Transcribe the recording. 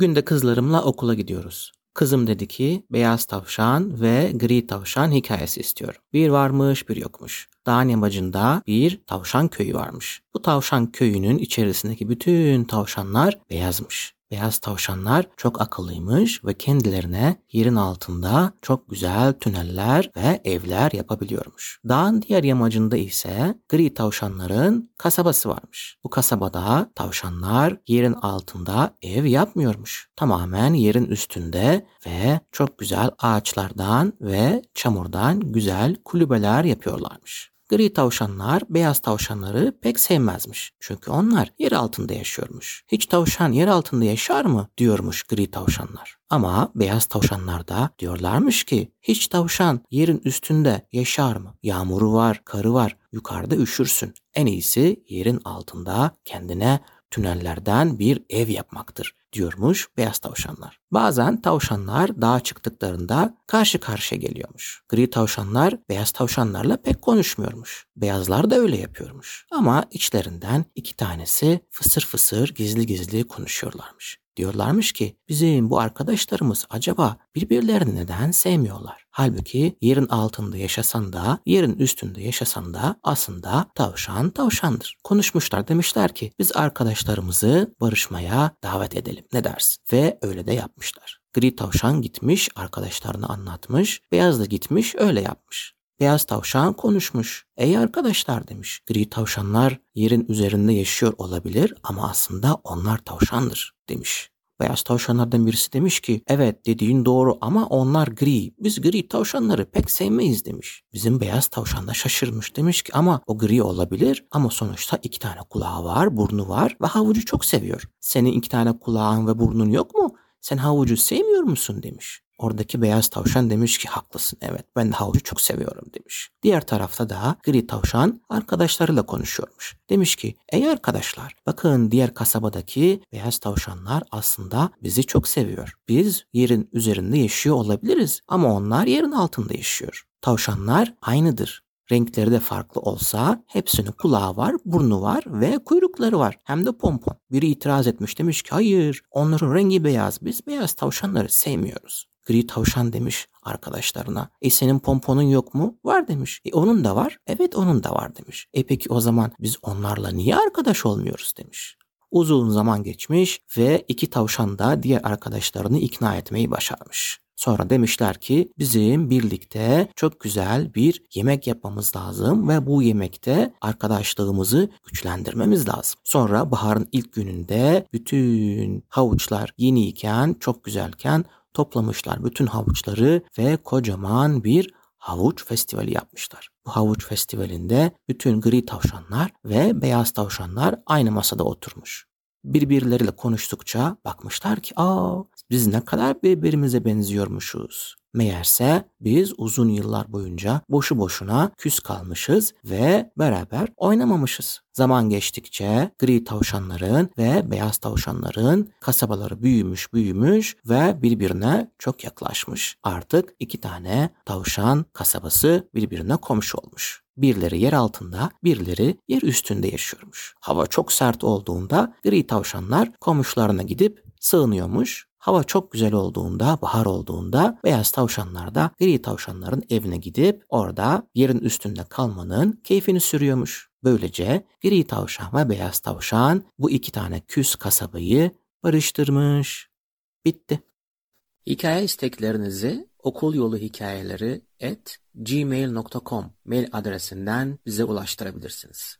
Bugün de kızlarımla okula gidiyoruz. Kızım dedi ki beyaz tavşan ve gri tavşan hikayesi istiyorum. Bir varmış bir yokmuş. Dağın yamacında bir tavşan köyü varmış. Bu tavşan köyünün içerisindeki bütün tavşanlar beyazmış. Beyaz tavşanlar çok akıllıymış ve kendilerine yerin altında çok güzel tüneller ve evler yapabiliyormuş. Dağın diğer yamacında ise gri tavşanların kasabası varmış. Bu kasabada tavşanlar yerin altında ev yapmıyormuş. Tamamen yerin üstünde ve çok güzel ağaçlardan ve çamurdan güzel kulübeler yapıyorlarmış. Gri tavşanlar beyaz tavşanları pek sevmezmiş. Çünkü onlar yer altında yaşıyormuş. Hiç tavşan yer altında yaşar mı diyormuş gri tavşanlar. Ama beyaz tavşanlar da diyorlarmış ki hiç tavşan yerin üstünde yaşar mı? Yağmuru var, karı var, yukarıda üşürsün. En iyisi yerin altında kendine tünellerden bir ev yapmaktır diyormuş beyaz tavşanlar. Bazen tavşanlar dağa çıktıklarında karşı karşıya geliyormuş. Gri tavşanlar beyaz tavşanlarla pek konuşmuyormuş. Beyazlar da öyle yapıyormuş. Ama içlerinden iki tanesi fısır fısır gizli gizli konuşuyorlarmış. Diyorlarmış ki bizim bu arkadaşlarımız acaba birbirlerini neden sevmiyorlar? Halbuki yerin altında yaşasan da yerin üstünde yaşasan da aslında tavşan tavşandır. Konuşmuşlar demişler ki biz arkadaşlarımızı barışmaya davet edelim ne dersin? Ve öyle de yapmışlar. Gri tavşan gitmiş arkadaşlarına anlatmış, beyaz da gitmiş öyle yapmış. Beyaz tavşan konuşmuş. Ey arkadaşlar demiş. Gri tavşanlar yerin üzerinde yaşıyor olabilir ama aslında onlar tavşandır demiş. Beyaz tavşanlardan birisi demiş ki evet dediğin doğru ama onlar gri. Biz gri tavşanları pek sevmeyiz demiş. Bizim beyaz tavşan da şaşırmış demiş ki ama o gri olabilir ama sonuçta iki tane kulağı var, burnu var ve havucu çok seviyor. Senin iki tane kulağın ve burnun yok mu? Sen havucu sevmiyor musun demiş. Oradaki beyaz tavşan demiş ki haklısın evet ben de havucu çok seviyorum demiş. Diğer tarafta da gri tavşan arkadaşlarıyla konuşuyormuş. Demiş ki ey arkadaşlar bakın diğer kasabadaki beyaz tavşanlar aslında bizi çok seviyor. Biz yerin üzerinde yaşıyor olabiliriz ama onlar yerin altında yaşıyor. Tavşanlar aynıdır. Renkleri de farklı olsa hepsinin kulağı var, burnu var ve kuyrukları var. Hem de pompon. Biri itiraz etmiş demiş ki hayır onların rengi beyaz biz beyaz tavşanları sevmiyoruz. Gri tavşan demiş arkadaşlarına. E senin pomponun yok mu? Var demiş. E onun da var. Evet onun da var demiş. E peki o zaman biz onlarla niye arkadaş olmuyoruz demiş. Uzun zaman geçmiş ve iki tavşan da diğer arkadaşlarını ikna etmeyi başarmış. Sonra demişler ki bizim birlikte çok güzel bir yemek yapmamız lazım ve bu yemekte arkadaşlığımızı güçlendirmemiz lazım. Sonra baharın ilk gününde bütün havuçlar yeniyken çok güzelken toplamışlar bütün havuçları ve kocaman bir havuç festivali yapmışlar. Bu havuç festivalinde bütün gri tavşanlar ve beyaz tavşanlar aynı masada oturmuş. Birbirleriyle konuştukça bakmışlar ki aa biz ne kadar birbirimize benziyormuşuz. Meğerse biz uzun yıllar boyunca boşu boşuna küs kalmışız ve beraber oynamamışız. Zaman geçtikçe gri tavşanların ve beyaz tavşanların kasabaları büyümüş büyümüş ve birbirine çok yaklaşmış. Artık iki tane tavşan kasabası birbirine komşu olmuş. Birileri yer altında, birileri yer üstünde yaşıyormuş. Hava çok sert olduğunda gri tavşanlar komşularına gidip sığınıyormuş Hava çok güzel olduğunda, bahar olduğunda beyaz tavşanlar da gri tavşanların evine gidip orada yerin üstünde kalmanın keyfini sürüyormuş. Böylece gri tavşan ve beyaz tavşan bu iki tane küs kasabayı barıştırmış. Bitti. Hikaye isteklerinizi okul yolu hikayeleri at gmail.com mail adresinden bize ulaştırabilirsiniz.